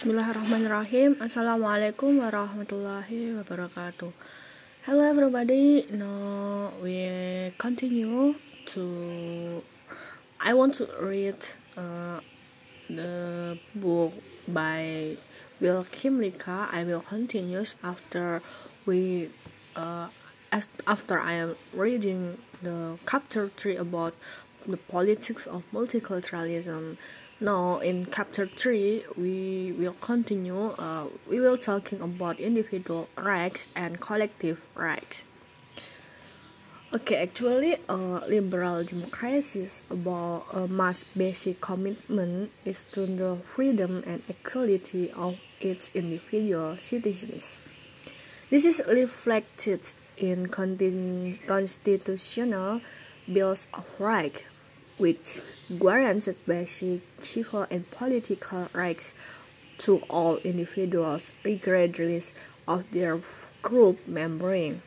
Bismillahirrahmanirrahim. Assalamualaikum warahmatullahi wabarakatuh. Hello everybody. Now we continue to. I want to read uh, the book by Will Kimlicka. I will continue after we uh, as after I am reading the chapter three about the politics of multiculturalism now in chapter 3 we will continue uh, we will talking about individual rights and collective rights. Okay actually uh, liberal democracies about a mass basic commitment is to the freedom and equality of its individual citizens. This is reflected in constitutional bills of rights which guaranteed basic civil and political rights to all individuals regardless of their group membering.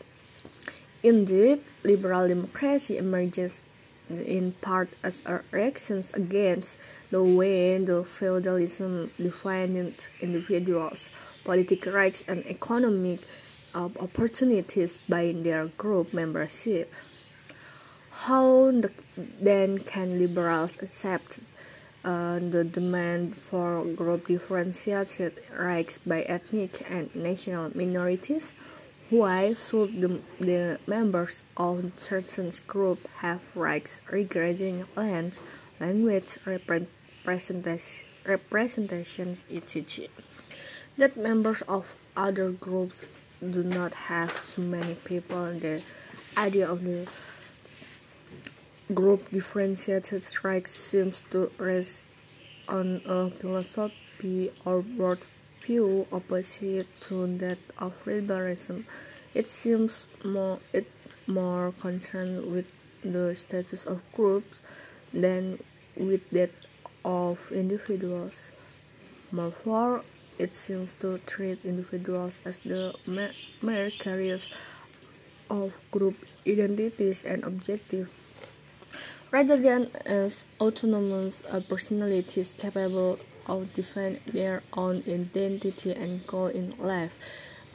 Indeed, liberal democracy emerges in part as a reaction against the way the feudalism defined individuals' political rights and economic uh, opportunities by their group membership. How the, then can liberals accept uh, the demand for group differentiated rights by ethnic and national minorities? Why should the, the members of certain groups have rights regarding land, language, representation, representations, etc.? That members of other groups do not have so many people, the idea of the group differentiated strikes seems to rest on a philosophy or worldview opposite to that of liberalism. It seems more it more concerned with the status of groups than with that of individuals. Moreover, it seems to treat individuals as the mere carriers of group identities and objectives rather than as autonomous personalities capable of defining their own identity and goal in life.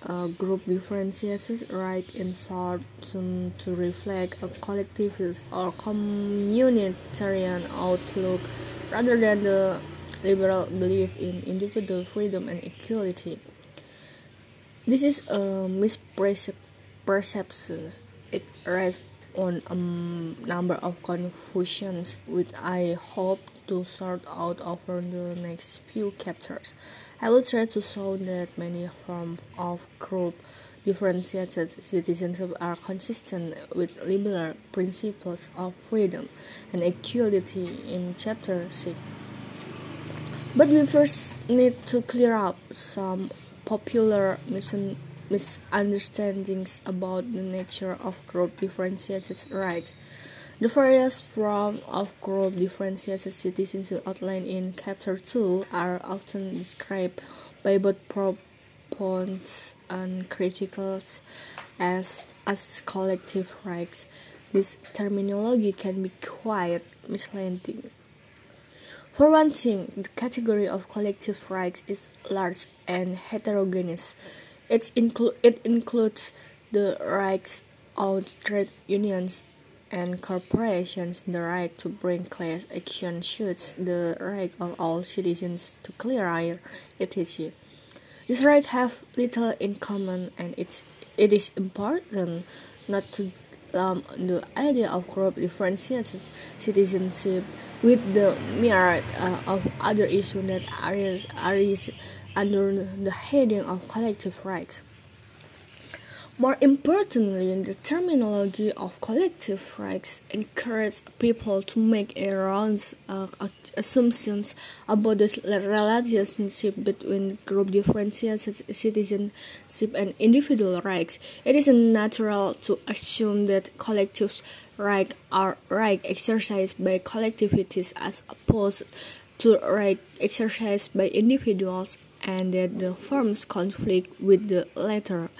Uh, group differentiated right in short to, to reflect a collectivist or communitarian outlook rather than the liberal belief in individual freedom and equality. This is a misperception. It rests on a number of confusions which I hope to sort out over the next few chapters. I will try to show that many forms of group differentiated citizenship are consistent with liberal principles of freedom and equality in chapter 6. But we first need to clear up some popular misunderstandings misunderstandings about the nature of group differentiated rights. The various forms of group differentiated citizenship outlined in Chapter 2 are often described by both proponents and critics as, as collective rights. This terminology can be quite misleading. For one thing, the category of collective rights is large and heterogeneous. It, inclu- it includes the rights of trade unions and corporations, the right to bring class action suits, the right of all citizens to clear air, etc. These rights have little in common, and it's, it is important not to lump the idea of group differentiated citizenship with the myriad uh, of other issues that arise, arise under the heading of collective rights. More importantly, the terminology of collective rights encourages people to make errors uh, assumptions about the relationship between group differentiated citizenship and individual rights. It is natural to assume that collective rights are rights exercised by collectivities as opposed to rights exercised by individuals and that the forms conflict with the latter.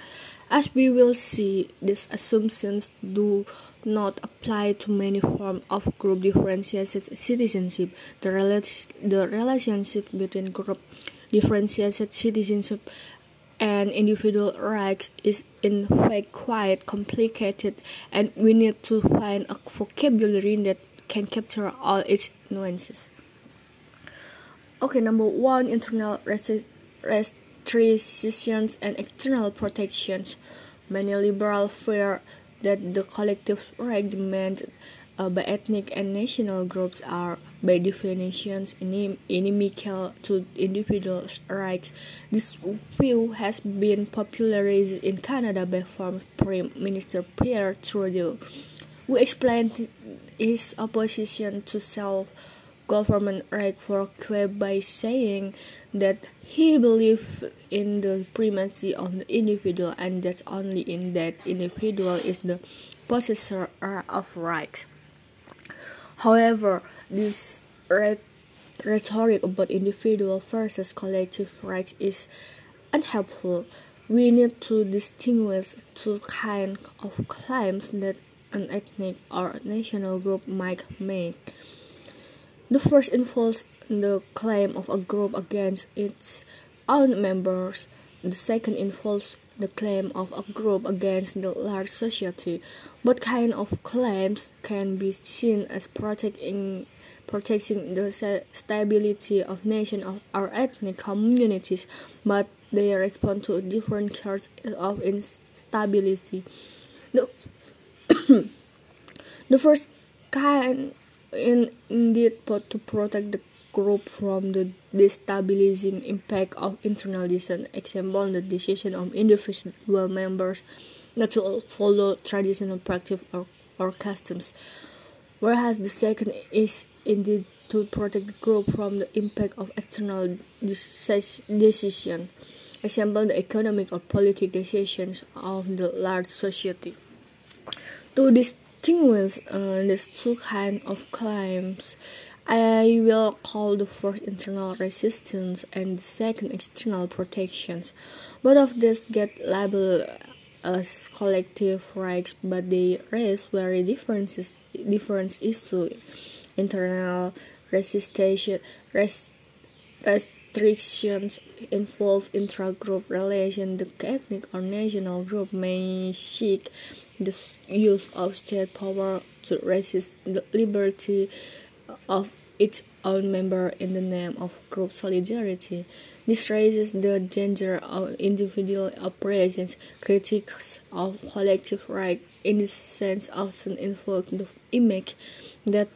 As we will see, these assumptions do not apply to many forms of group differentiated citizenship. The, the relationship between group differentiated citizenship and individual rights is in fact quite complicated, and we need to find a vocabulary that can capture all its nuances. Okay, number one, internal restrictions and external protections. Many liberals fear that the collective rights demanded uh, by ethnic and national groups are, by definition, inimical to individual rights. This view has been popularized in Canada by former Prime Minister Pierre Trudeau, who explained his opposition to self government right for Quebec by saying that he believed in the primacy of the individual and that only in that individual is the possessor of right. However, this rhetoric about individual versus collective rights is unhelpful. We need to distinguish two kinds of claims that an ethnic or national group might make. The first involves the claim of a group against its own members. The second involves the claim of a group against the large society. Both kinds of claims can be seen as protecting protecting the stability of nations or ethnic communities, but they respond to different sorts of instability. The, the first kind in, indeed to protect the group from the destabilizing impact of internal decision, example the decision of individual members not to follow traditional practice or, or customs, whereas the second is indeed to protect the group from the impact of external decision, example the economic or political decisions of the large society. To this distinguish uh, these two kinds of claims. I will call the first internal resistance and the second external protections. Both of these get labeled as collective rights, but they raise very different, different issues. Internal resistance, rest, restrictions involve intra-group relations. The ethnic or national group may seek the use of state power to resist the liberty of its own member in the name of group solidarity. This raises the danger of individual operations. Critics of collective right in this sense often invoke the image that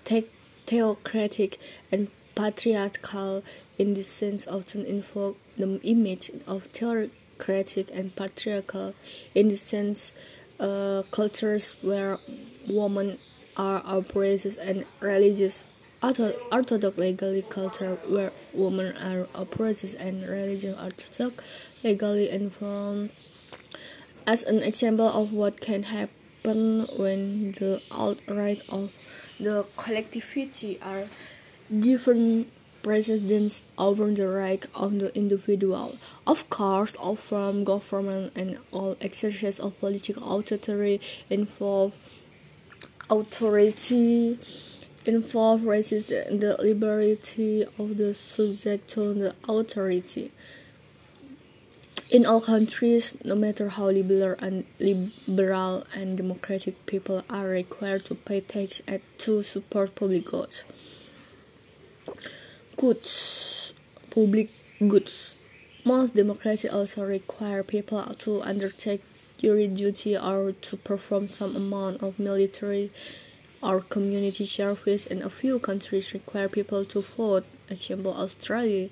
theocratic and patriarchal in this sense often invoke the image of theocratic and patriarchal in this sense uh, cultures where women are oppressed and religious orthodox legally culture where women are oppressed and religious orthodox legally informed as an example of what can happen when the alt-right of the collectivity are given precedence over the right of the individual. Of course, all from government and all exercise of political authority involve authority involve resist the liberty of the subject to the authority. In all countries, no matter how liberal and liberal and democratic people are required to pay tax to support public goods goods, public goods. Most democracies also require people to undertake jury duty or to perform some amount of military or community service, and a few countries require people to vote. Example Australia.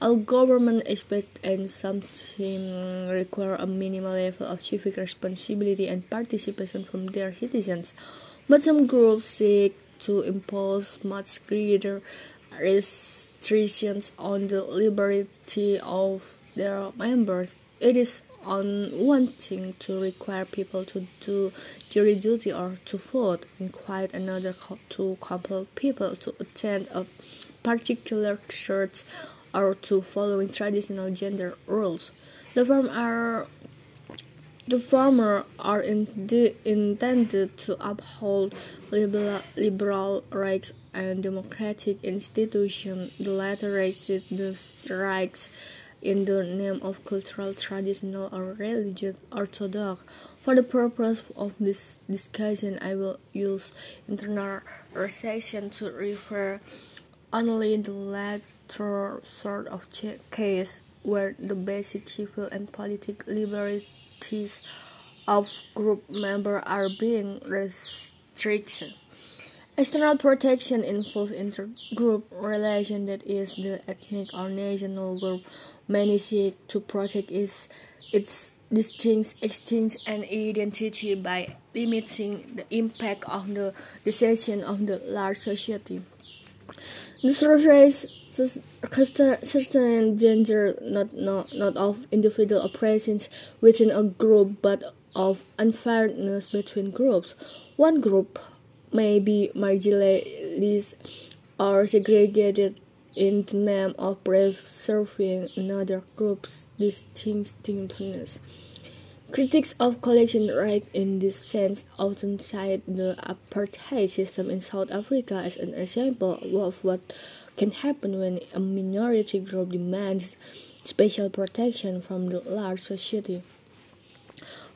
All government expect and something require a minimal level of civic responsibility and participation from their citizens, but some groups seek to impose much greater restrictions on the liberty of their members. It is unwanting to require people to do jury duty or to vote, and quite another to compel people to attend a particular church or to following traditional gender rules. The former are The former are intended to uphold liberal rights and democratic institutions. The latter raises the rights in the name of cultural, traditional, or religious orthodox. For the purpose of this discussion, I will use internalization to refer only the latter sort of case where the basic civil and political liberties of group members are being restricted. External protection involves intergroup relation that is, the ethnic or national group may seek to protect its, its distinct, extinct and identity by limiting the impact of the decision of the large society. This raises certain danger not, not, not of individual operations within a group but of unfairness between groups. One group may be marginalized or segregated in the name of preserving another group's distinctiveness. Critics of collection rights in this sense often cite the apartheid system in South Africa as an example of what can happen when a minority group demands special protection from the large society.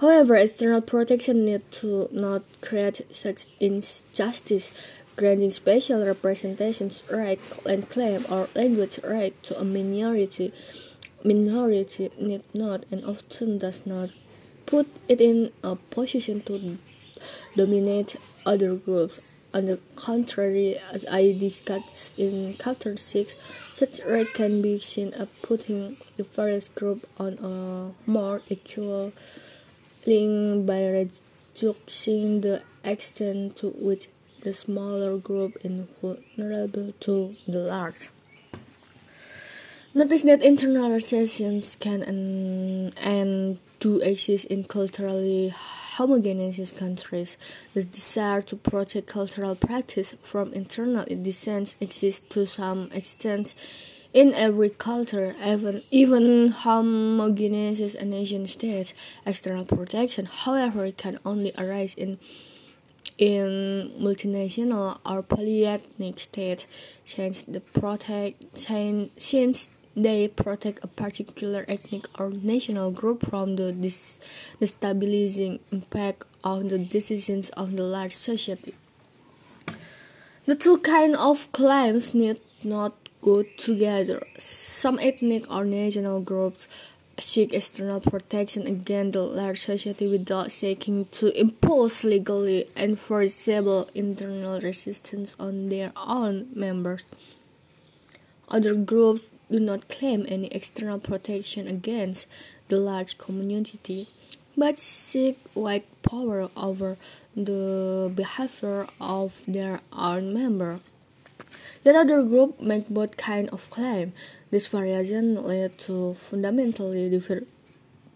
However, external protection need to not create such injustice. Granting special representations right and claim or language right to a minority minority need not and often does not put it in a position to dominate other groups. On the contrary, as I discussed in chapter 6, such right can be seen as putting the various groups on a more equal link by reducing the extent to which the smaller group is vulnerable to the large. Notice that internalizations can and, do exist in culturally homogeneous countries. The desire to protect cultural practice from internal dissent exists to some extent in every culture, even, even homogeneous nation states. External protection, however, can only arise in in multinational or polyethnic states since the protect since they protect a particular ethnic or national group from the destabilizing impact of the decisions of the large society. The two kinds of claims need not go together. Some ethnic or national groups seek external protection against the large society without seeking to impose legally enforceable internal resistance on their own members. Other groups do not claim any external protection against the large community, but seek wide power over the behavior of their own member. Yet other groups make both kind of claim. This variation led to fundamentally different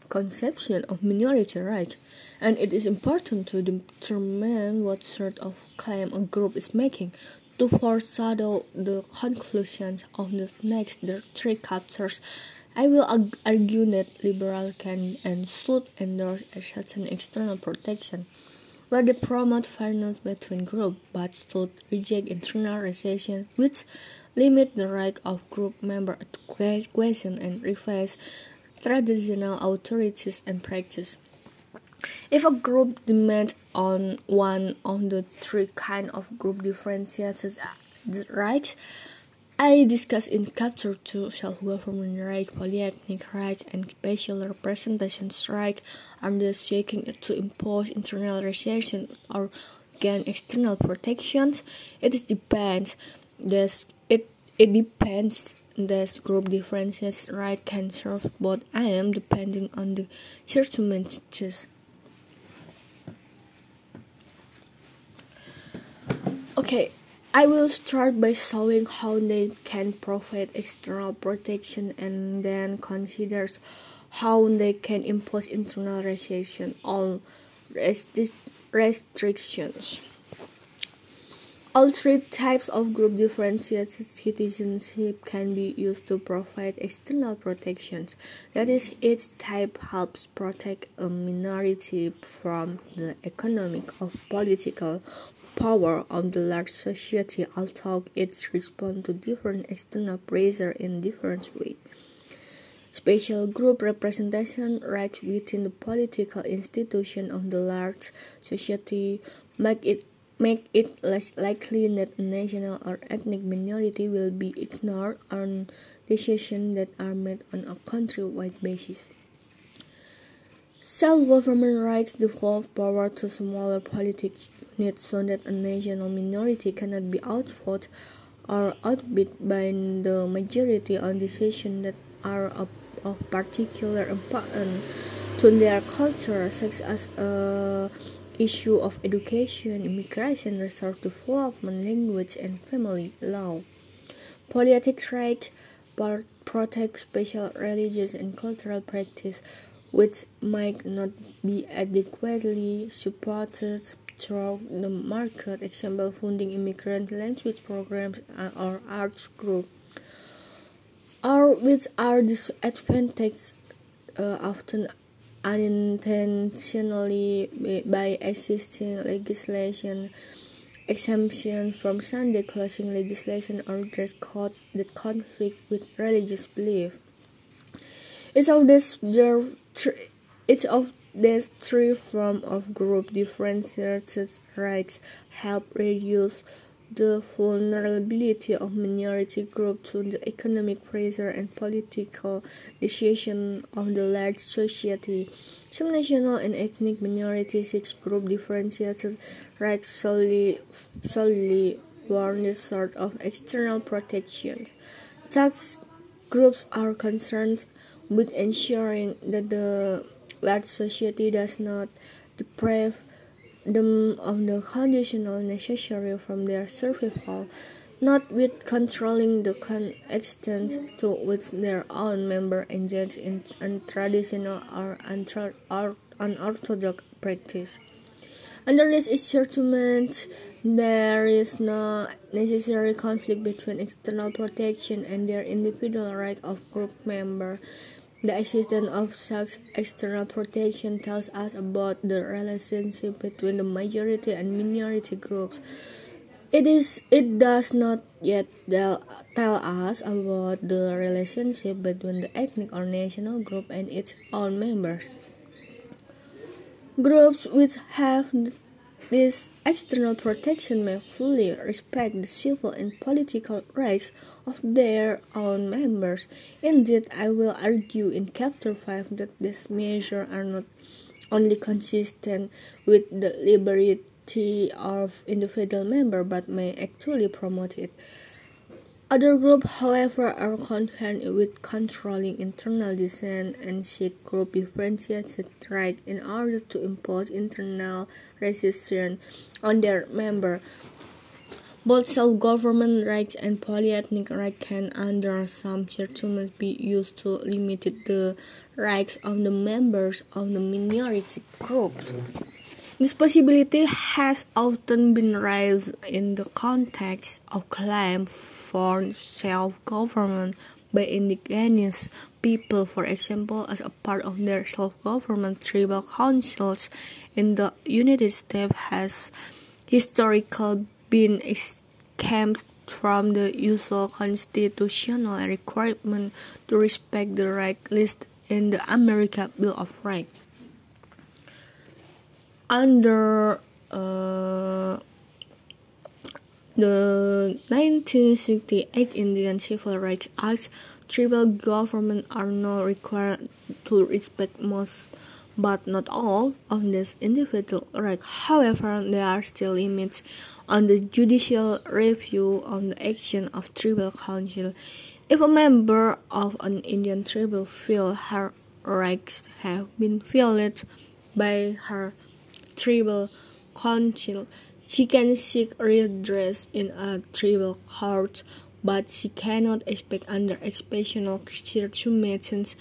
conception of minority rights, and it is important to determine what sort of claim a group is making to foreshadow the conclusions of the next three chapters, I will argue that liberals can and should endorse a certain external protection, where they promote fairness between groups, but should reject internal internalization, which limit the right of group members to question and revise traditional authorities and practice. If a group demands on one of the three kind of group differentiated uh, rights, I discussed in chapter 2 self-government right, polyethnic right, and special representation right are the seeking to impose internalization or gain external protections. It depends. This it it depends. This group differences right can serve both aims depending on the circumstances. Okay, I will start by showing how they can provide external protection and then consider how they can impose internalization on restri restrictions. All three types of group differentiated citizenship can be used to provide external protections. That is, each type helps protect a minority from the economic or political power of the large society, although it responds to different external pressure in different ways. Special group representation rights within the political institution of the large society make it make it less likely that a national or ethnic minority will be ignored on decisions that are made on a country-wide basis. Self-government rights devolve power to smaller political units so that a national minority cannot be outvoted or outbid by the majority on decisions that are of, of particular importance to their culture, such as uh, issue of education, immigration, resource development, language, and family law. Politics rights protect special religious and cultural practice which might not be adequately supported through the market, example funding immigrant language programs or arts group, or which are disadvantaged uh, often unintentionally by existing legislation, exemptions from Sunday closing legislation, or dress code that conflict with religious belief. Each of these, there, each of these three forms of group differentiated rights help reduce the vulnerability of minority groups to the economic pressure and political decisions of the large society. Some national and ethnic minorities group differentiated rights solely, solely warrant this sort of external protection. Such groups are concerned with ensuring that the large society does not deprive them of the conditional necessary from their survival, not with controlling the extent to which their own members engage in untraditional or unorthodox practice. Under this instrument, there is no necessary conflict between external protection and their individual right of group member. The existence of such external protection tells us about the relationship between the majority and minority groups. It is it does not yet tell, tell us about the relationship between the ethnic or national group and its own members. Groups which have this external protection may fully respect the civil and political rights of their own members. Indeed, I will argue in Chapter 5 that these measures are not only consistent with the liberty of individual members but may actually promote it. Other groups, however, are concerned with controlling internal dissent and seek group differentiated rights in order to impose internal resistance on their members. Both self-government rights and polyethnic rights can, under some circumstances, be used to limit the rights of the members of the minority groups. This possibility has often been raised in the context of claims for self-government by indigenous people, for example, as a part of their self-government tribal councils in the United States has historically been exempt from the usual constitutional requirement to respect the right list in the American Bill of Rights. Under uh, the 1968 Indian Civil Rights Act, tribal governments are now required to respect most but not all of these individual rights. However, there are still limits on the judicial review of the action of tribal council. If a member of an Indian tribal feels her rights have been violated by her tribal council. She can seek redress in a tribal court, but she cannot expect under exceptional circumstances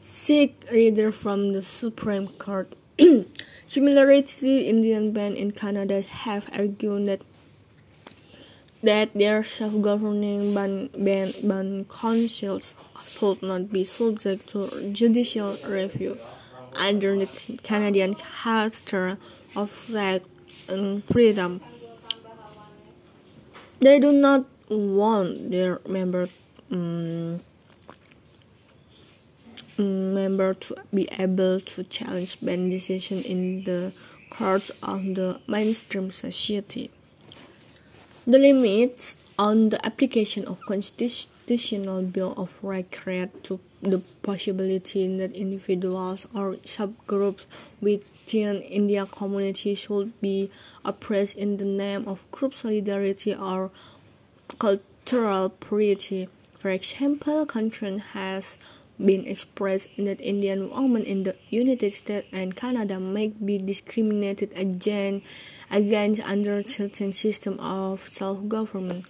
seek redress from the Supreme Court. Similarly, the Indian band in Canada have argued that that their self-governing band councils should not be subject to judicial review under the Canadian Charter of Rights and Freedom. They do not want their members um, member to be able to challenge band decision in the courts of the mainstream society. The limits on the application of constitutional bill of rights create to the possibility that individuals or subgroups within Indian community should be oppressed in the name of group solidarity or cultural purity. For example, concern has been expressed that Indian women in the United States and Canada may be discriminated against, against under certain system of self-government.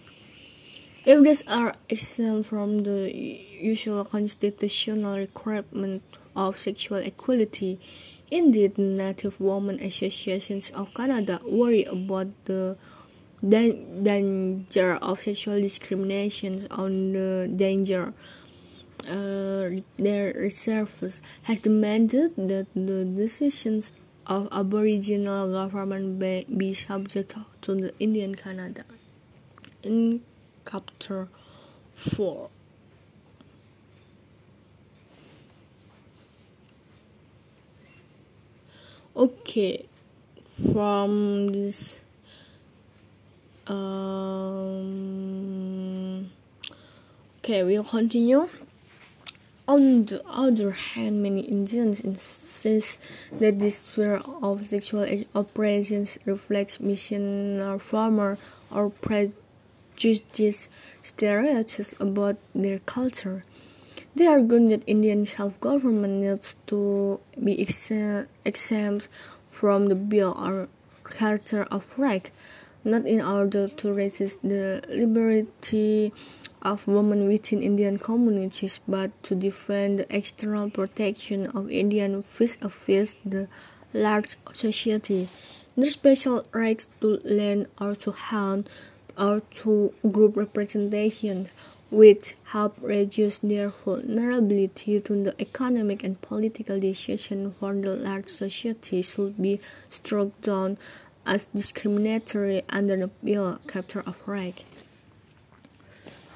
If these are exempt from the usual constitutional requirement of sexual equality, indeed, Native Women Associations of Canada worry about the danger of sexual discrimination on the danger uh, their reserves has demanded that the decisions of Aboriginal government be, be subject to the Indian Canada in chapter 4. Okay, from this um, okay, we'll continue. On the other hand, many Indians insist that this sphere of sexual operations reflects missionary former or prejudice stereotypes about their culture. They argue that Indian self-government needs to be exempt from the Bill or Charter of Rights, not in order to resist the liberty of women within Indian communities, but to defend the external protection of Indian vis-a-vis the large society. Their special rights to land or to hunt or to group representation, which help reduce their vulnerability to the economic and political decisions for the large society, should be struck down as discriminatory under the Bill Charter of Rights.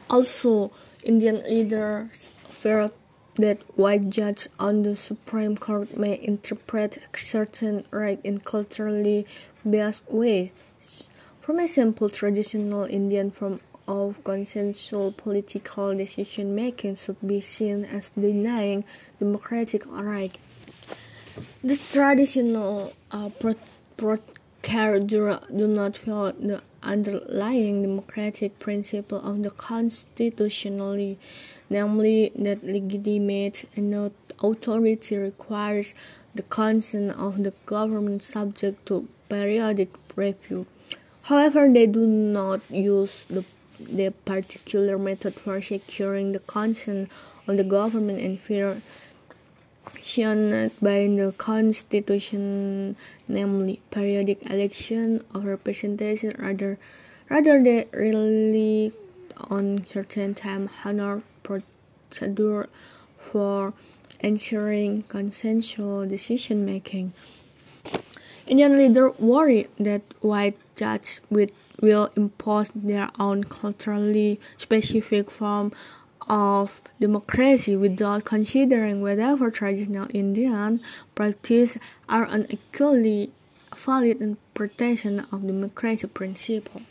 Also, Indian leaders fear that white judges on the Supreme Court may interpret certain rights in culturally biased ways. For example, traditional Indian form of consensual political decision making should be seen as denying democratic rights. The traditional uh, do not feel the underlying democratic principle of the constitutionally, namely that legitimate and authority requires the consent of the government subject to periodic review. However, they do not use the, the particular method for securing the consent of the government and fear sanctioned by the Constitution, namely periodic election of representation, rather rather than rely on certain time honored procedure for ensuring consensual decision making. Indian leaders worry that white judges will impose their own culturally specific form of democracy without considering whether traditional Indian practices are an equally valid interpretation of democratic principle.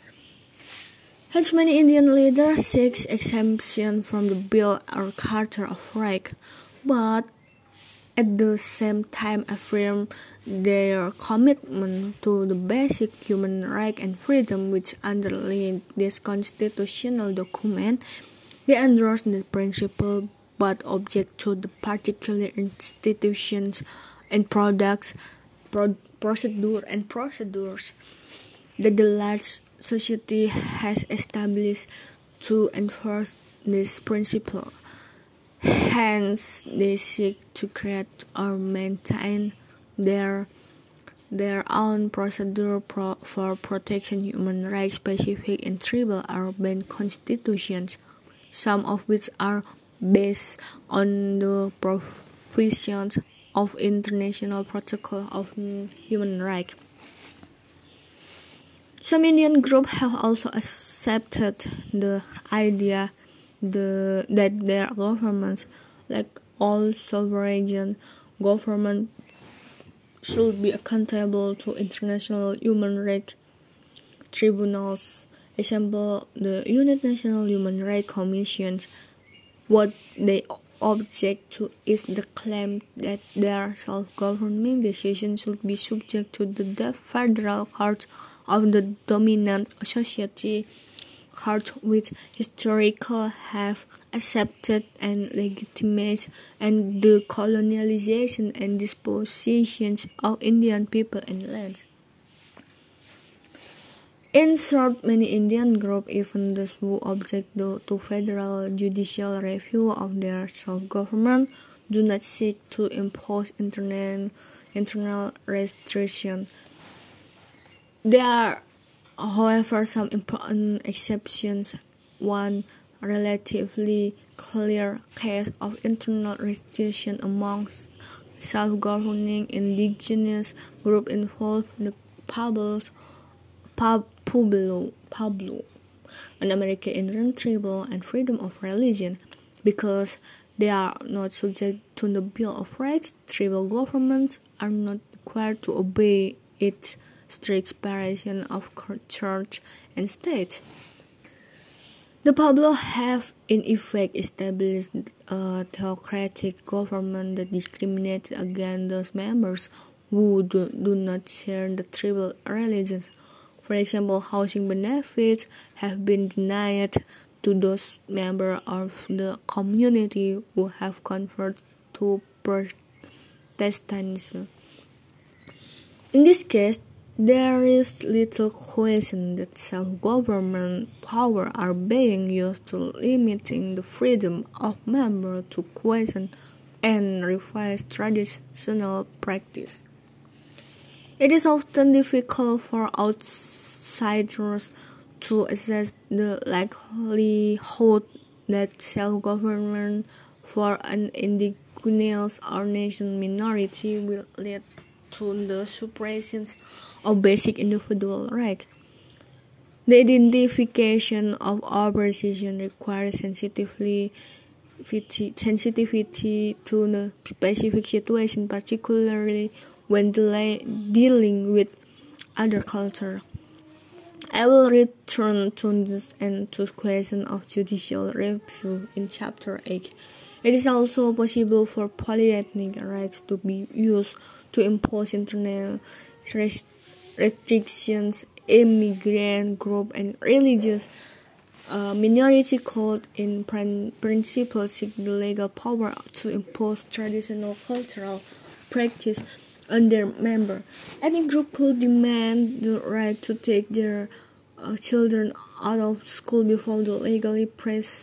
Hence, many Indian leaders seek exemption from the Bill or Charter of Rights, but at the same time affirm their commitment to the basic human rights and freedom which underlie this constitutional document they endorse the principle but object to the particular institutions and products, pro- procedure and procedures that the large society has established to enforce this principle. Hence, they seek to create or maintain their their own procedure pro for protection human rights specific in tribal urban constitutions, some of which are based on the provisions of international protocol of human rights. Some Indian groups have also accepted the idea the, that their governments, like all sovereign governments, should be accountable to international human rights tribunals. Example, the United Nations Human Rights Commission. What they object to is the claim that their self-governing decisions should be subject to the federal court of the dominant society court which historically have accepted and legitimized and the colonialization and dispositions of Indian people and lands. In short, many Indian groups, even those who object to federal judicial review of their self-government, do not seek to impose internal, internal restrictions. There are, however, some important exceptions. One relatively clear case of internal restriction amongst self-governing indigenous groups involved the Pueblos, Pueblo, Pueblo, an American Indian tribal and freedom of religion, because they are not subject to the Bill of Rights. Tribal governments are not required to obey its strict separation of church and state. The Pueblo have in effect established a theocratic government that discriminates against those members who do, do not share the tribal religions. For example, housing benefits have been denied to those members of the community who have converted to Protestantism. In this case, there is little question that self-government power are being used to limiting the freedom of members to question and revise traditional practice. It is often difficult for outsiders to assess the likelihood that self-government for an indigenous or nation minority will lead to the suppression of basic individual rights. The identification of our position requires sensitivity, sensitivity to the specific situation, particularly when dealing with other culture. I will return to this and to the question of judicial review in chapter 8. It is also possible for polyethnic rights to be used to impose internal restrictions, immigrant group, and religious uh, minority could in principle seek the legal power to impose traditional cultural practice on their member. Any group could demand the right to take their uh, children out of school before the legally prescribed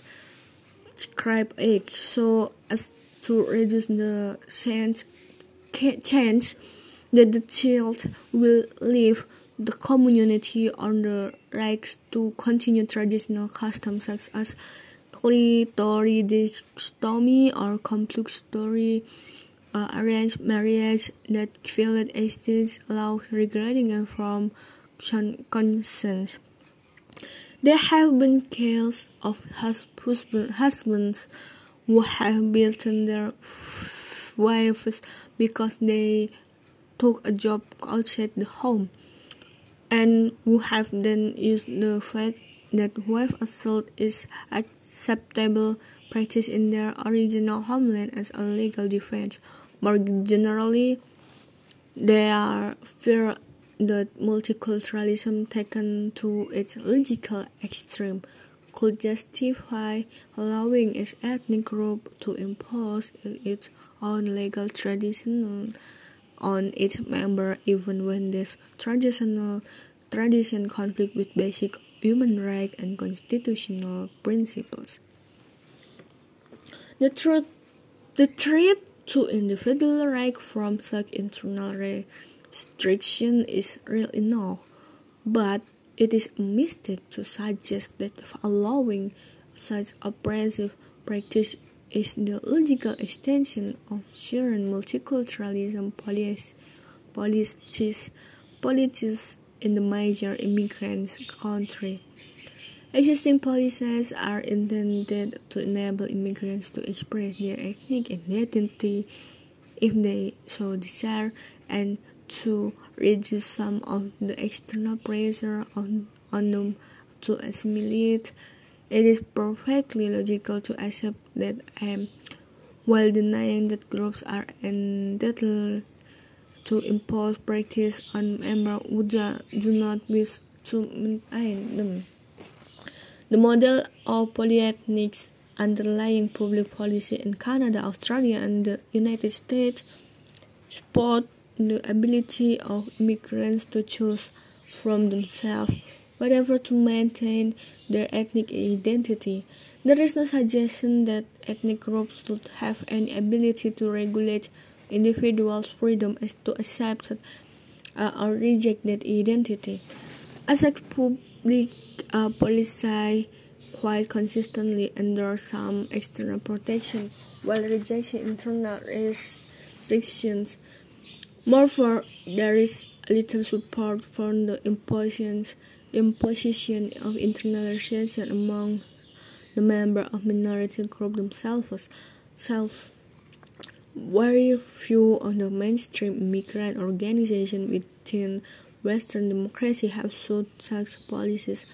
age, so as to reduce the chance chance that the child will leave the community on the right to continue traditional customs such as clitoridectomy or compulsory uh, arranged marriage that valid estates allow regretting and from consent. There have been cases of husbands who have beaten their wives because they took a job outside the home, and who have then used the fact that wife assault is acceptable practice in their original homeland as a legal defense. More generally, they are fear that multiculturalism taken to its logical extreme could justify allowing its ethnic group to impose its own legal tradition on its member even when this traditional tradition conflict with basic human rights and constitutional principles. The truth the threat to individual rights from such internal restriction is real enough, but it is a mistake to suggest that allowing such oppressive practice is the logical extension of sharing multiculturalism policies, policies, policies in the major immigrant country. Existing policies are intended to enable immigrants to express their ethnic identity if they so desire and to reduce some of the external pressure on, on them to assimilate. It is perfectly logical to accept that um, while denying that groups are entitled to impose practice on members who do not wish to maintain them. The model of polyethnics underlying public policy in Canada, Australia, and the United States support the ability of immigrants to choose from themselves whatever to maintain their ethnic identity. There is no suggestion that ethnic groups should have any ability to regulate individuals' freedom as to accept uh, or reject that identity. As a public uh, policy quite consistently under some external protection while rejecting internal restrictions. Moreover, there is little support for the imposition, imposition of internal restrictions among the members of minority groups themselves. Selves. Very few of the mainstream immigrant organizations within Western democracy have sought such policies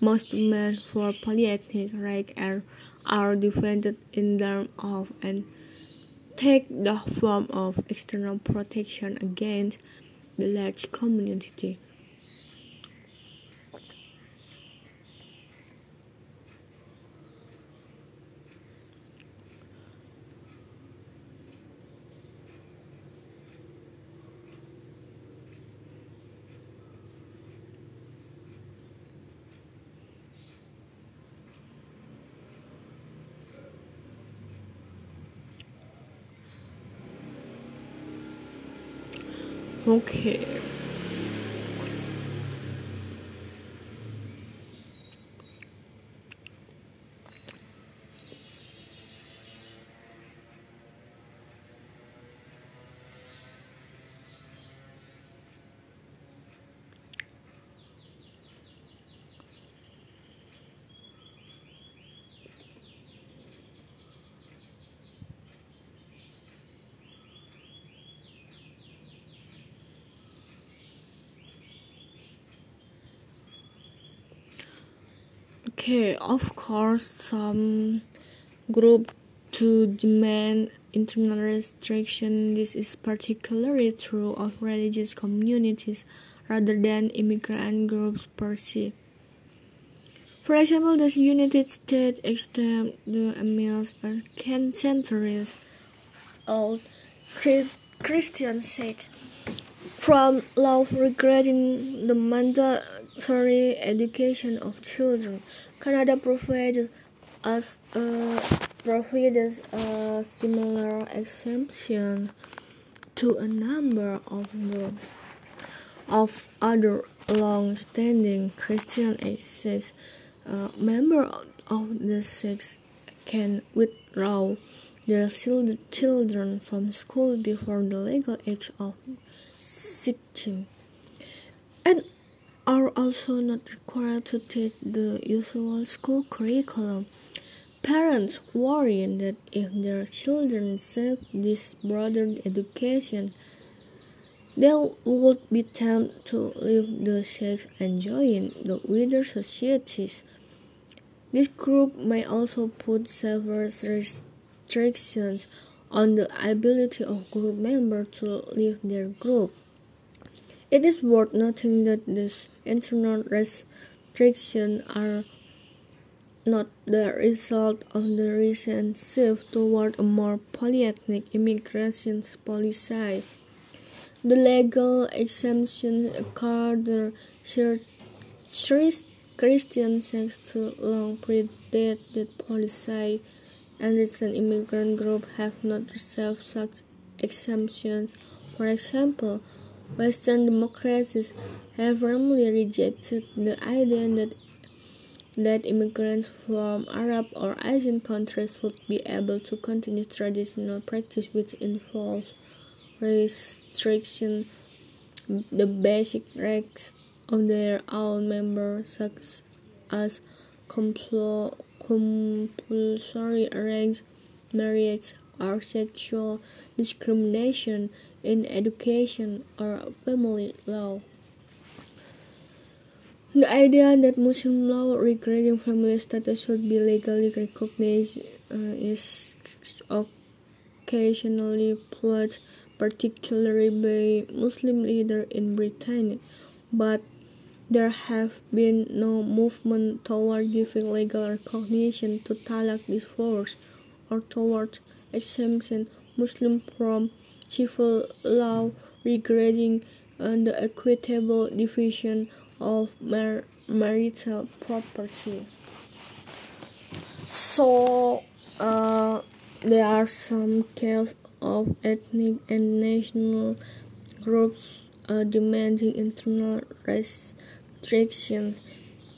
most men for polyethnic rights are, are defended in terms of and take the form of external protection against the large community. Okay. Okay, of course, some group to demand internal restriction. This is particularly true of religious communities rather than immigrant groups per se. For example, the United States extended the Amish a centuries old Christian sects from law regarding the mandatory education of children Canada provides us uh, provided a similar exemption to a number of the of other long-standing Christian sects. Uh, members of the sects can withdraw their children from school before the legal age of 16. And are also not required to take the usual school curriculum. Parents worry that if their children seek this broader education, they would be tempted to leave the sects and join the wider societies. This group may also put severe restrictions on the ability of group members to leave their group. It is worth noting that these internal restrictions are not the result of the recent shift toward a more polyethnic immigration policy. The legal exemptions occurred the Christian sects to long predate that policy, and recent immigrant groups have not received such exemptions. For example, Western democracies have firmly rejected the idea that that immigrants from Arab or Asian countries should be able to continue traditional practice which involves restriction the basic rights of their own members such as compulsory arranged marriage or sexual discrimination in education or family law. The idea that Muslim law regarding family status should be legally recognized uh, is occasionally put, particularly by Muslim leaders in Britain, but there have been no movement toward giving legal recognition to talaq divorce or towards exemption Muslim from civil law regarding uh, the equitable division of mar marital property. So, uh, there are some cases of ethnic and national groups uh, demanding internal restrictions.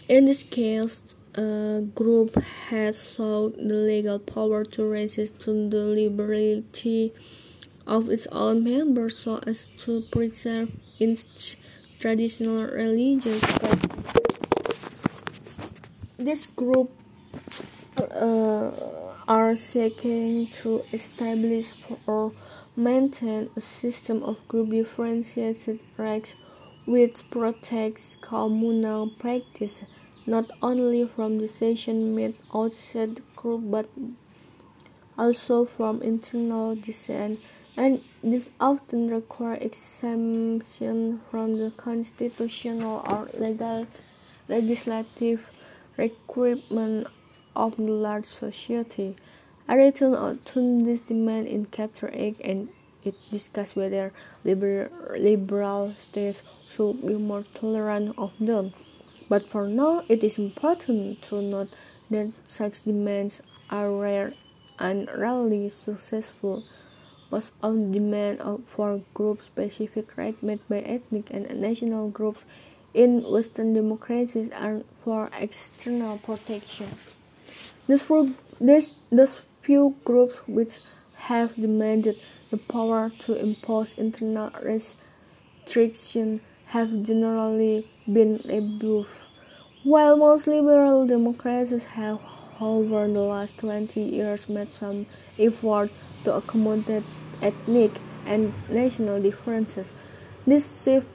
In this case, a group has sought the legal power to resist to the liberty of its own members so as to preserve its traditional religious practices. This group uh, are seeking to establish or maintain a system of group differentiated rights which protects communal practice not only from decisions made outside the group but also from internal dissent and this often requires exemption from the constitutional or legal legislative requirement of the large society. I return to this demand in Chapter 8 and it discusses whether liber liberal states should be more tolerant of them. But for now, it is important to note that such demands are rare and rarely successful. Most on demand for group-specific rights made by ethnic and national groups in Western democracies and for external protection. These, those few groups which have demanded the power to impose internal restrictions have generally been rebuffed. While most liberal democracies have over the last 20 years made some effort to accommodate ethnic and national differences. This shift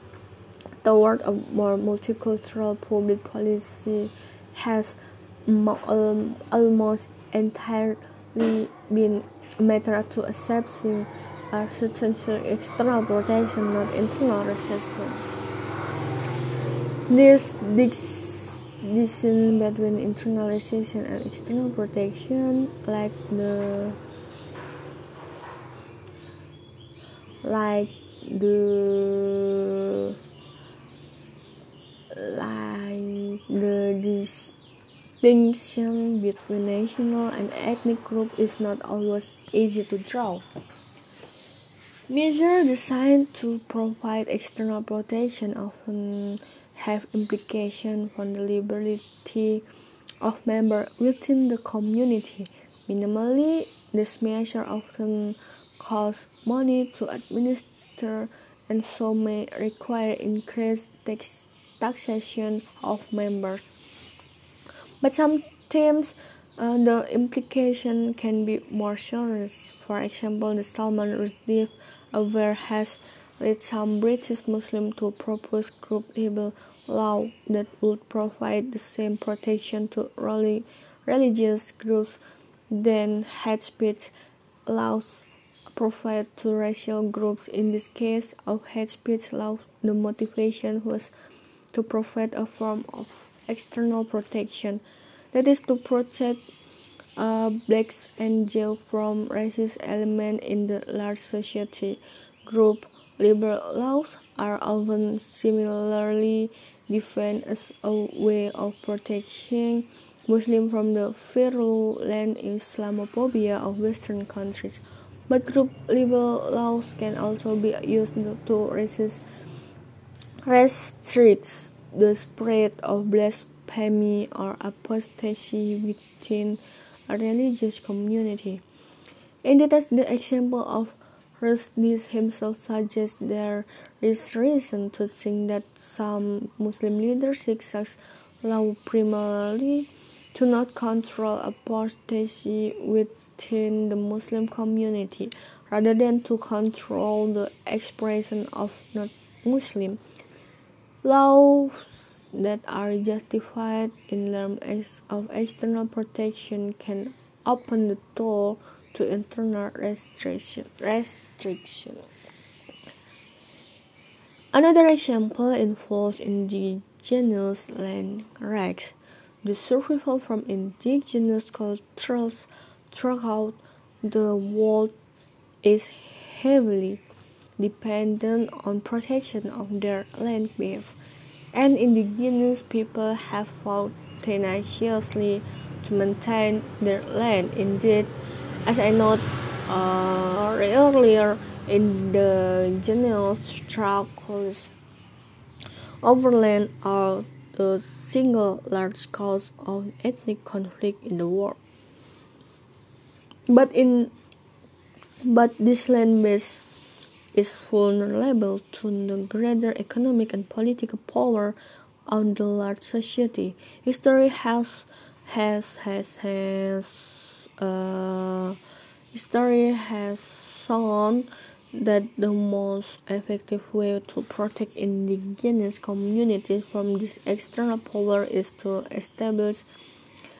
toward a more multicultural public policy has um, almost entirely been a matter to accepting a certain external protection, not internal recession. This distinction between internal recession and external protection, like the like the like the distinction between national and ethnic group is not always easy to draw. Measures designed to provide external protection often have implications for the liberty of members within the community. Minimally, this measure often cost money to administer and so may require increased tax taxation of members. But sometimes uh, the implication can be more serious. For example, the Salman Rushdie affair has led some British Muslims to propose group libel law that would provide the same protection to religious groups than hate speech laws provide to racial groups. In this case of hate speech law, the motivation was to provide a form of external protection, that is to protect uh, blacks and Jews from racist elements in the large society group. libel laws are often similarly defined as a way of protecting Muslims from the virulent Islamophobia of Western countries. But group libel laws can also be used to resist restricts the spread of blasphemy or apostasy within a religious community. Indeed, as the example of Rushdie himself suggests, there is reason to think that some Muslim leaders seek such law primarily to not control apostasy within the Muslim community, rather than to control the expression of non-Muslim. Laws that are justified in terms of external protection can open the door to internal restriction. restriction. Another example involves indigenous land rights. The survival from indigenous cultures throughout the world is heavily dependent on protection of their land base, and indigenous people have fought tenaciously to maintain their land. Indeed, as I noted uh, earlier in the general struggles over land are the single largest cause of ethnic conflict in the world. But in but this land base is vulnerable to the greater economic and political power of the large society. History has has has has uh, history has shown that the most effective way to protect indigenous communities from this external power is to establish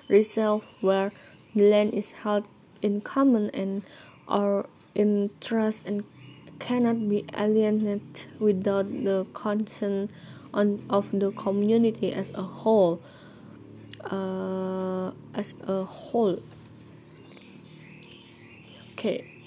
reserves where the land is held in common and or in trust and cannot be alienated without the consent on, of the community as a whole. Uh, as a whole. Okay.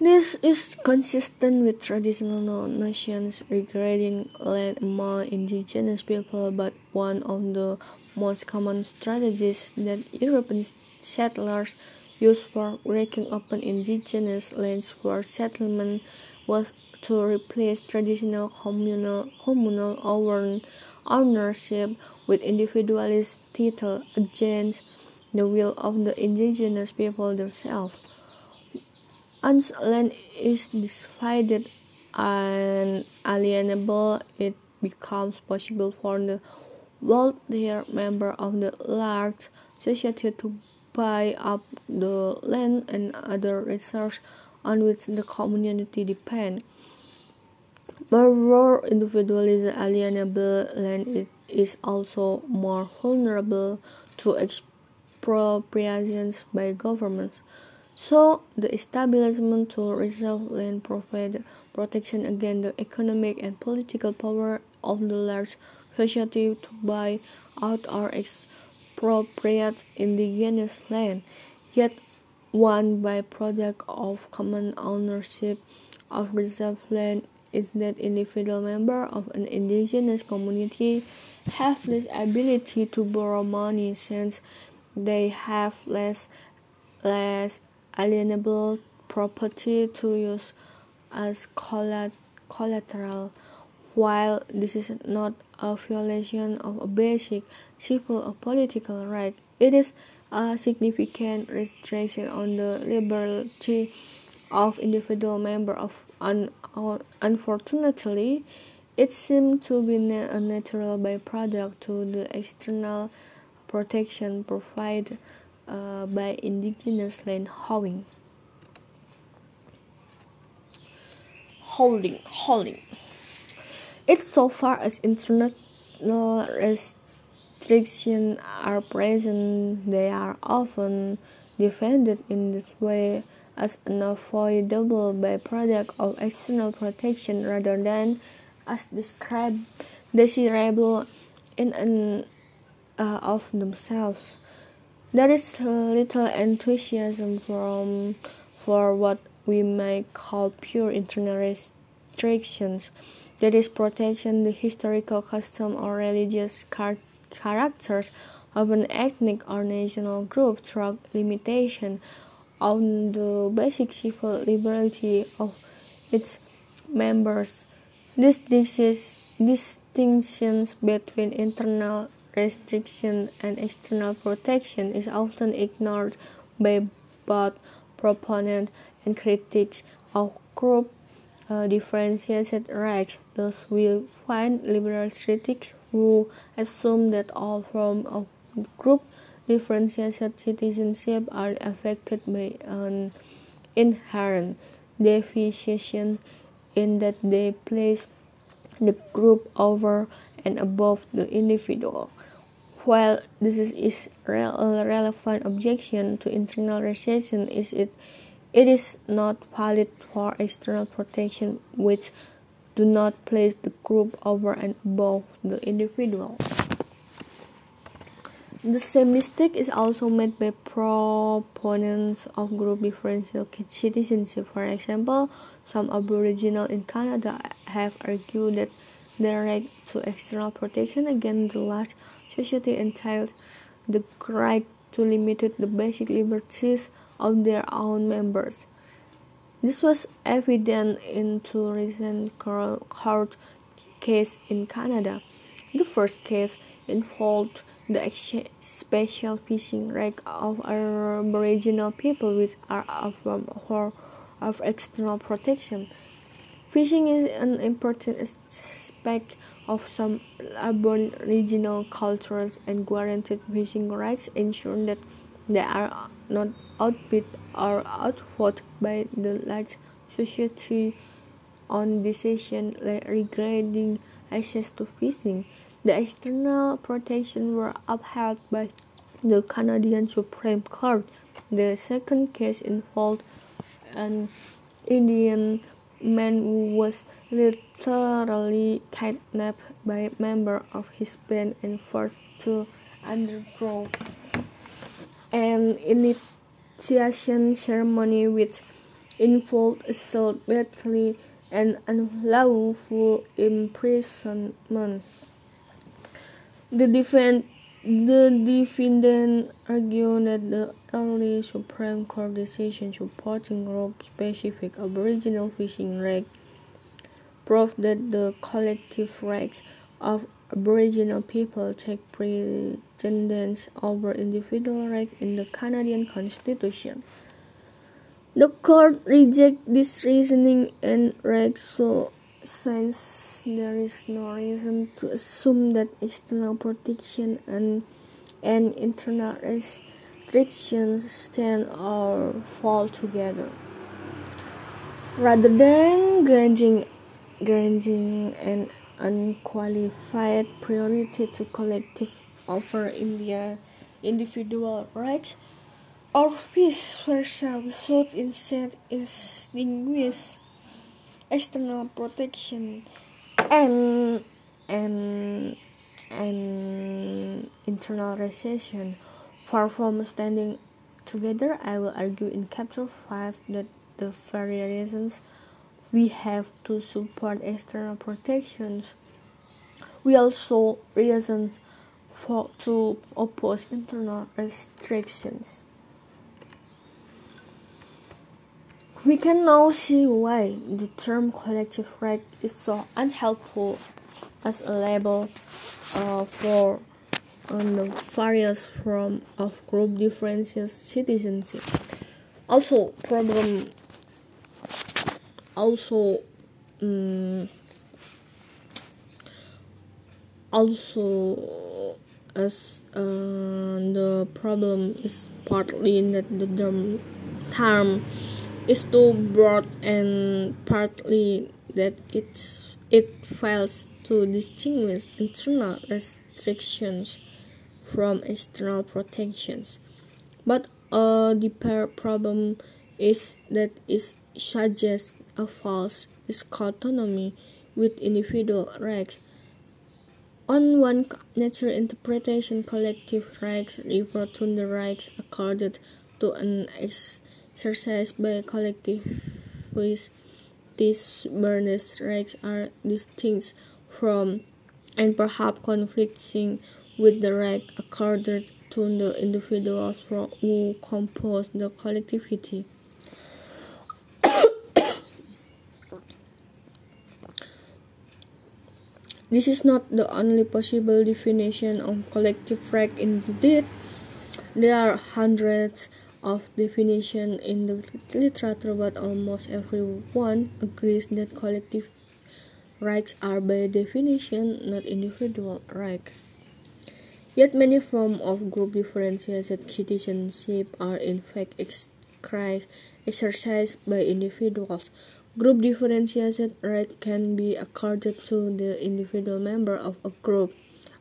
This is consistent with traditional notions regarding land among indigenous people, but one of the most common strategies that European settlers used for breaking open indigenous lands for settlement was to replace traditional communal, communal ownership with individualist title against the will of the indigenous people themselves. Once land is divided and alienable, it becomes possible for the wealthier member of the large society to buy up the land and other resources on which the community depends. Moreover, individualism alienable land is also more vulnerable to expropriations by governments. So, the establishment to reserve land provide protection against the economic and political power of the large society to buy out or expropriate indigenous land. Yet, one byproduct of common ownership of reserved land is that individual members of an indigenous community have less ability to borrow money since they have less less alienable property to use as collateral. While this is not a violation of a basic civil or political right, it is a significant restriction on the liberty of individual members of un unfortunately it seems to be a natural byproduct to the external protection provided uh, by indigenous land holding. Holding, holding. It's so far as international restrictions are present, they are often defended in this way as an avoidable byproduct of external protection rather than as described desirable in and uh, of themselves. There is little enthusiasm from for what we may call pure internal restrictions, that is, protection the historical custom or religious car characters of an ethnic or national group through limitation on the basic civil liberty of its members. This distinctions between internal restriction and external protection is often ignored by both proponents and critics of group uh, differentiated rights. Thus, we find liberal critics who assume that all forms of group differentiated citizenship are affected by an inherent deficiency in that they place the group over and above the individual. While this is a relevant objection to internal restriction, is it it is not valid for external protection which do not place the group over and above the individual. The same mistake is also made by proponents of group differential citizenship. For example, some Aboriginal in Canada have argued that their right to external protection against the large society entailed the right to limit the basic liberties of their own members. This was evident in two recent court cases in Canada. The first case involved the special fishing right of Aboriginal people which are from um, or of external protection. Fishing is an important aspect of some Aboriginal cultures and guaranteed fishing rights ensure that they are not outbid or outfought by the large society on decisions regarding access to fishing. The external protections were upheld by the Canadian Supreme Court. The second case involved an Indian man who was literally kidnapped by a member of his band and forced to undergo an initiation ceremony which involved assault, and unlawful imprisonment. The defend the defendant argued that the early Supreme Court decision supporting group-specific Aboriginal fishing rights proved that the collective rights of Aboriginal people take precedence over individual rights in the Canadian Constitution. The court rejects this reasoning and read so since there is no reason to assume that external protection and, and internal restrictions stand or fall together. Rather than granting, granting an unqualified priority to collective over India uh, individual rights, or vice versa, we should instead distinguish external protection and and and internal recession. Far from standing together, I will argue in chapter 5 that the reasons we have to support external protections. We also reasons for to oppose internal restrictions. We can now see why the term collective right is so unhelpful as a label uh, for um, the various form of group differences citizenship. Also, problem also um, also as uh, the problem is partly that the term, is too broad and partly that it's it fails to distinguish internal restrictions from external protections. But a deeper problem is that it suggests a false dichotomy with individual rights. On one nature interpretation, collective rights refer to the rights accorded to an exercised by a collective these Bernays rights are distinct from and perhaps conflicting with the right accorded to the individuals who compose the collectivity. This is not the only possible definition of collective right indeed. There are hundreds of definitions in the literature, but almost everyone agrees that collective rights are by definition not individual rights. Yet many forms of group differentiated citizenship are in fact exercised by individuals. Group differentiated right can be accorded to the individual member of a group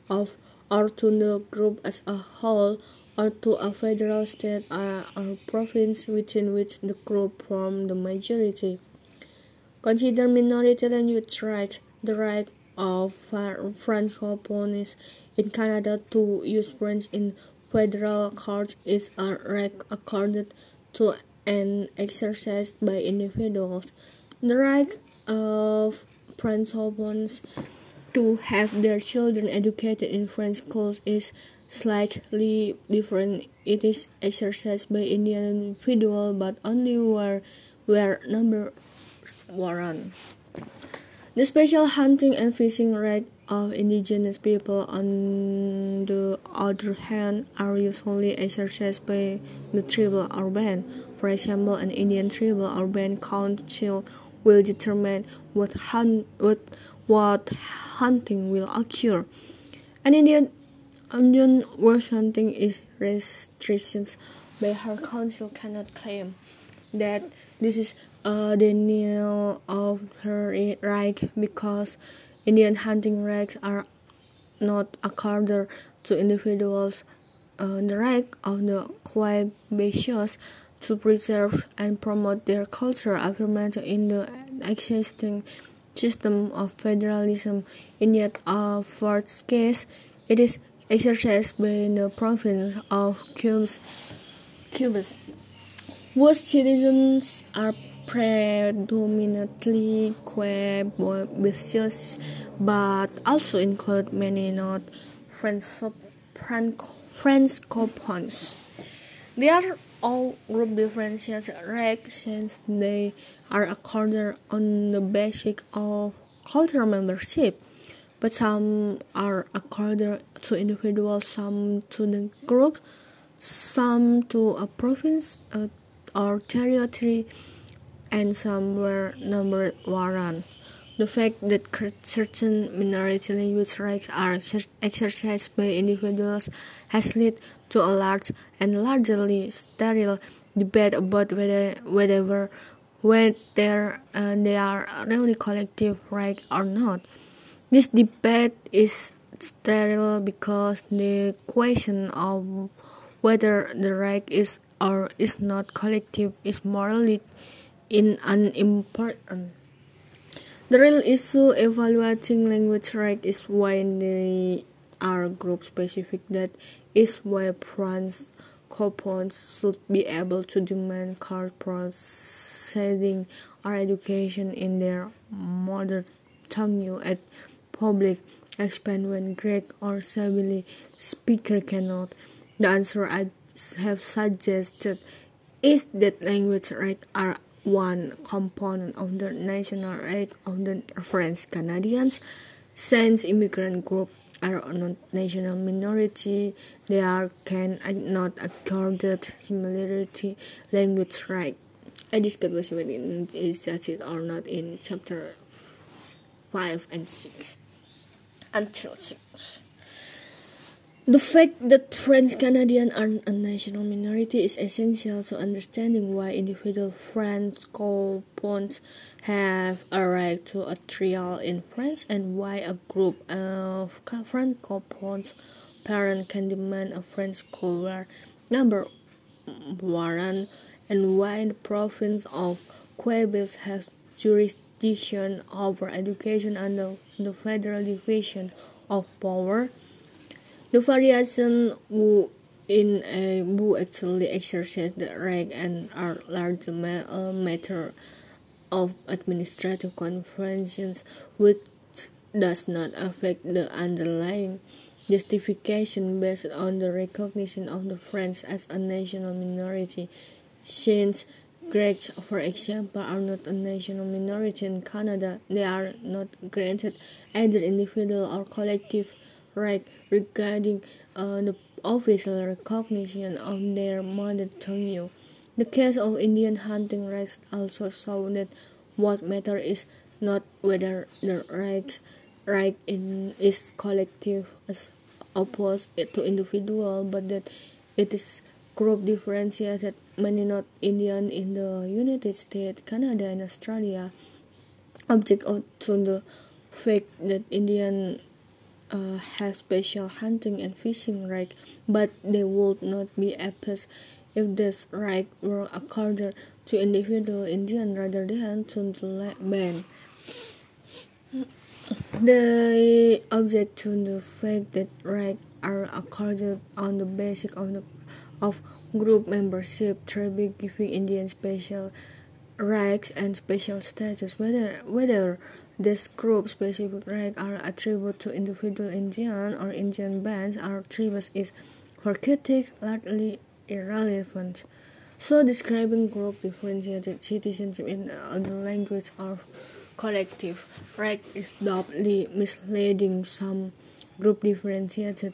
of or to the group as a whole or to a federal state or, province within which the group forms the majority. Consider minority language rights, the right of Francophones in Canada to use French in federal courts is a right accorded to and exercised by individuals. The right of Francophones to have their children educated in French schools is slightly different. It is exercised by Indian individuals, but only where where numbers warrant. The special hunting and fishing right of indigenous people, on the other hand, are usually exercised by the tribal or band. For example, an Indian tribal or band council will determine what, hunt, what, what hunting will occur. An Indian Indian witch hunting is restrictions by her council cannot claim that this is a denial of her right because Indian hunting rights are not accorded to individuals. Uh, the right of the Quebecians to preserve and promote their culture affirmed in the existing system of federalism. In yet uh, a fourth case, it is exercised by the province of Quebec, whose citizens are predominantly Quebecians, but also include many not Francophones. They are all group differences rank since they are accorded on the basis of cultural membership, but some are accorded to individuals, some to the group, some to a province uh, or territory, and some were numbered warrant. The fact that certain minority language rights are exercised by individuals has led to a large and largely sterile debate about whether whether whether uh, they are really collective rights or not. This debate is sterile because the question of whether the right is or is not collective is morally in unimportant. The real issue evaluating language right is why they are group specific. That is why Francophones should be able to demand card proceeding or education in their mother tongue at public expense when Greek or Swahili speaker cannot. The answer I have suggested is that language rights are one component of the national right of the French Canadians. Since immigrant groups are not national minority, they are can uh, not accorded similarity language right. I discussed whether it is judged or not in chapter five and six until six. The fact that French Canadians are a national minority is essential to understanding why individual Francophones have a right to a trial in France and why a group of Francophones parents can demand a French school number warrant and why the province of Quebec has jurisdiction over education under the federal division of power. The variation in a who actually exercise the right and are largely a uh, matter of administrative conventions which does not affect the underlying justification based on the recognition of the French as a national minority since Greeks, for example, are not a national minority in Canada. They are not granted either individual or collective right regarding uh, the official recognition of their mother tongue. The case of Indian hunting rights also show that what matters is not whether the right right in, is collective as opposed to individual, but that it is group differentiated many not Indian in the United States, Canada, and Australia object to the fact that Indian uh, have special hunting and fishing rights, but they would not be applied if this right were accorded to individual Indian rather than to the band. They object to the fact that rights are accorded on the basis of the of group membership, tribes giving Indian special rights and special status, whether whether this group specific rights are attributed to individual Indian or Indian bands or tribes is critics largely irrelevant. So describing group differentiated citizenship in the language of collective right is doubly misleading. Some group differentiated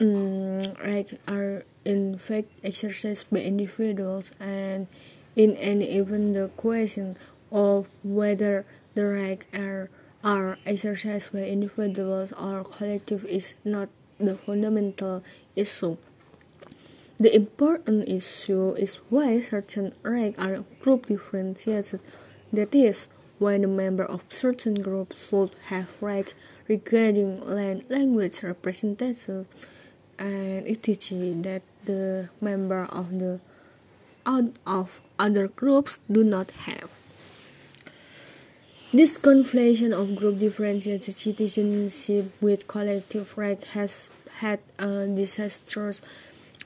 um, rights are in fact exercised by individuals and in and even the question of whether the rights are, are exercised by individuals or collective is not the fundamental issue. The important issue is why certain rights are group differentiated, that is, why the member of certain groups should have rights regarding land, language, representation, and etc. that the member of the out of other groups do not have. This conflation of group differentiated citizenship with collective rights has had a disastrous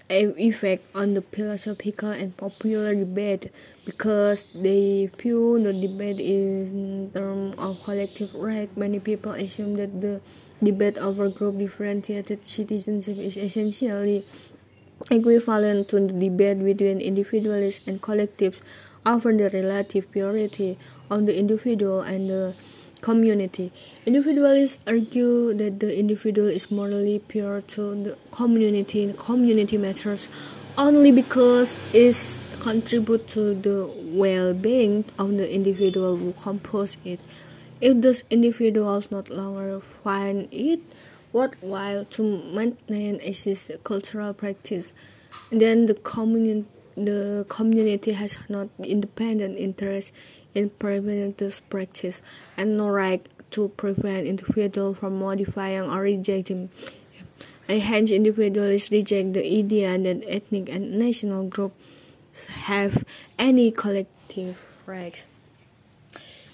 effect on the philosophical and popular debate because they view the debate in terms of collective rights. Many people assume that the debate over group differentiated citizenship is essentially equivalent to the debate between individualists and collectives over the relative purity of the individual and the community. Individualists argue that the individual is morally pure to the community. The community matters only because it contributes to the well-being of the individual who compose it. If those individuals no longer find it worthwhile to maintain existing cultural practice, then the community the community has not independent interest in preventing this practice and no right to prevent individuals from modifying or rejecting and hence individuals reject the idea that ethnic and national groups have any collective rights.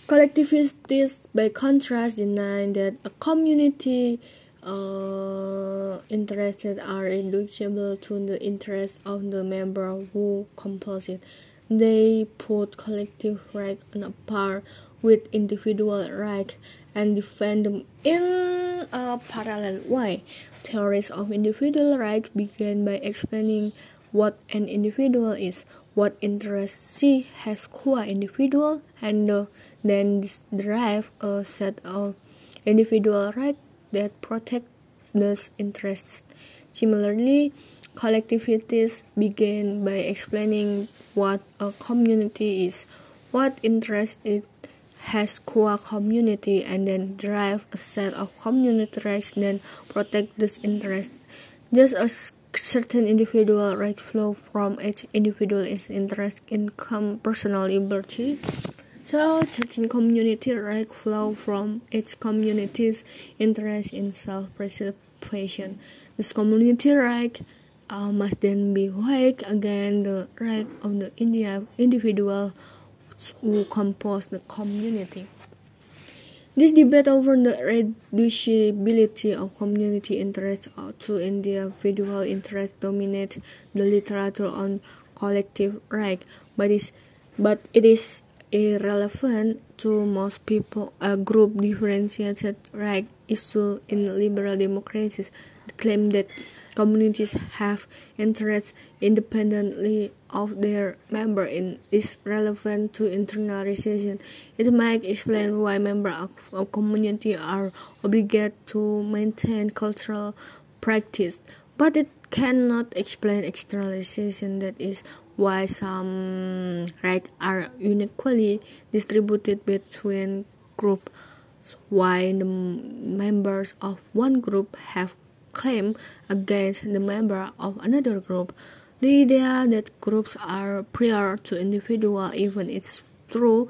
Collectivists, by contrast, deny that a community uh, interested are reducible to the interests of the member who compose it. They put collective rights on a par with individual rights and defend them in a parallel way. Theories of individual rights begin by explaining what an individual is, what interests she has qua individual, and uh, then derive a set of individual rights that protect those interests. Similarly, collectivities begin by explaining what a community is, what interests it has qua community, and then drive a set of community rights that protect those interests. Just as certain individual rights flow from each individual's interest in personal liberty, so certain community rights flow from each community's interest in self-preservation. This community right uh, must then be weighed against the right of the individual who compose the community. This debate over the reducibility of community interests to individual interests dominates the literature on collective right, but, is, but it is irrelevant to most people. A group differentiated right issue in liberal democracies. The claim that communities have interests independently of their members is relevant to internal relations. It might explain why members of a community are obligated to maintain cultural practice, but it cannot explain externalization that is why some rights are unequally distributed between groups. Why the members of one group have claim against the member of another group. The idea that groups are prior to individual, even it's true